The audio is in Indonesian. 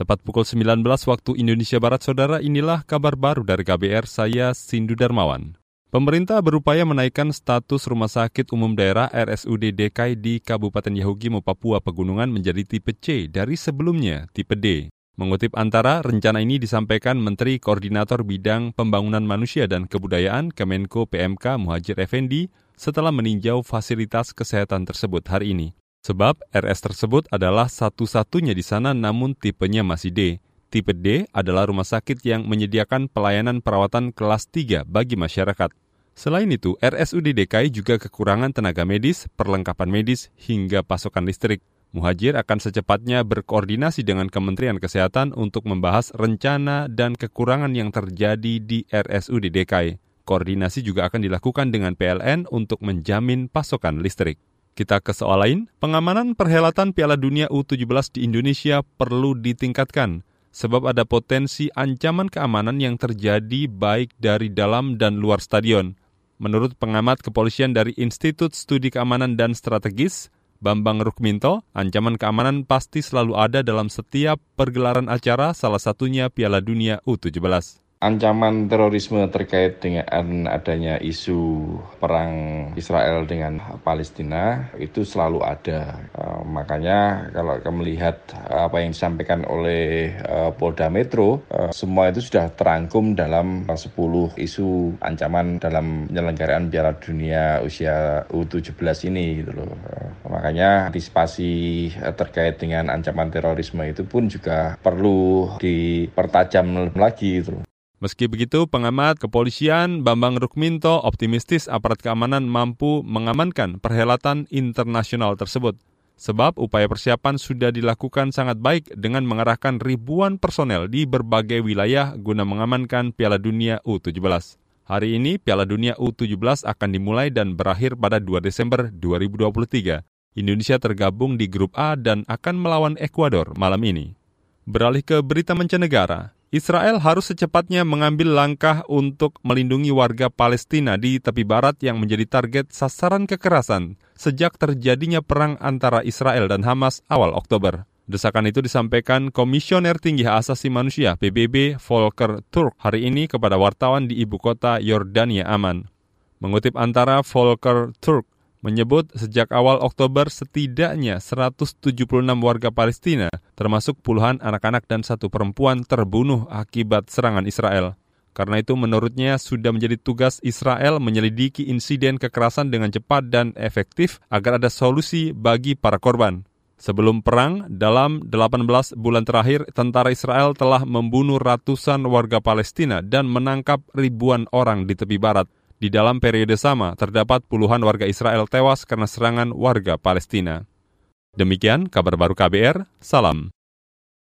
Tepat pukul 19 waktu Indonesia Barat, Saudara, inilah kabar baru dari KBR, saya Sindu Darmawan. Pemerintah berupaya menaikkan status Rumah Sakit Umum Daerah RSUD DKI di Kabupaten Yahukimo, Papua Pegunungan menjadi tipe C dari sebelumnya tipe D. Mengutip antara, rencana ini disampaikan Menteri Koordinator Bidang Pembangunan Manusia dan Kebudayaan Kemenko PMK Muhajir Effendi setelah meninjau fasilitas kesehatan tersebut hari ini. Sebab RS tersebut adalah satu-satunya di sana namun tipenya masih D. Tipe D adalah rumah sakit yang menyediakan pelayanan perawatan kelas 3 bagi masyarakat. Selain itu, RSUD DKI juga kekurangan tenaga medis, perlengkapan medis, hingga pasokan listrik. Muhajir akan secepatnya berkoordinasi dengan Kementerian Kesehatan untuk membahas rencana dan kekurangan yang terjadi di RSUD DKI. Koordinasi juga akan dilakukan dengan PLN untuk menjamin pasokan listrik. Kita ke soal lain, pengamanan perhelatan Piala Dunia U17 di Indonesia perlu ditingkatkan sebab ada potensi ancaman keamanan yang terjadi baik dari dalam dan luar stadion. Menurut pengamat kepolisian dari Institut Studi Keamanan dan Strategis, Bambang Rukminto, ancaman keamanan pasti selalu ada dalam setiap pergelaran acara, salah satunya Piala Dunia U17 ancaman terorisme terkait dengan adanya isu perang Israel dengan Palestina itu selalu ada. Uh, makanya kalau melihat apa yang disampaikan oleh uh, Polda Metro, uh, semua itu sudah terangkum dalam 10 isu ancaman dalam penyelenggaraan Piala Dunia usia U17 ini gitu loh. Makanya antisipasi terkait dengan ancaman terorisme itu pun juga perlu dipertajam lagi gitu loh. Meski begitu, pengamat kepolisian Bambang Rukminto optimistis aparat keamanan mampu mengamankan perhelatan internasional tersebut. Sebab upaya persiapan sudah dilakukan sangat baik dengan mengerahkan ribuan personel di berbagai wilayah guna mengamankan Piala Dunia U17. Hari ini Piala Dunia U17 akan dimulai dan berakhir pada 2 Desember 2023. Indonesia tergabung di grup A dan akan melawan Ekuador malam ini. Beralih ke berita mancanegara, Israel harus secepatnya mengambil langkah untuk melindungi warga Palestina di tepi barat yang menjadi target sasaran kekerasan sejak terjadinya perang antara Israel dan Hamas awal Oktober. Desakan itu disampaikan Komisioner Tinggi Hak Asasi Manusia PBB Volker Turk hari ini kepada wartawan di ibu kota Yordania Aman. Mengutip antara Volker Turk, menyebut sejak awal Oktober setidaknya 176 warga Palestina, termasuk puluhan anak-anak dan satu perempuan terbunuh akibat serangan Israel. Karena itu menurutnya sudah menjadi tugas Israel menyelidiki insiden kekerasan dengan cepat dan efektif agar ada solusi bagi para korban. Sebelum perang, dalam 18 bulan terakhir, tentara Israel telah membunuh ratusan warga Palestina dan menangkap ribuan orang di tepi barat. Di dalam periode sama, terdapat puluhan warga Israel tewas karena serangan warga Palestina. Demikian kabar baru KBR, salam.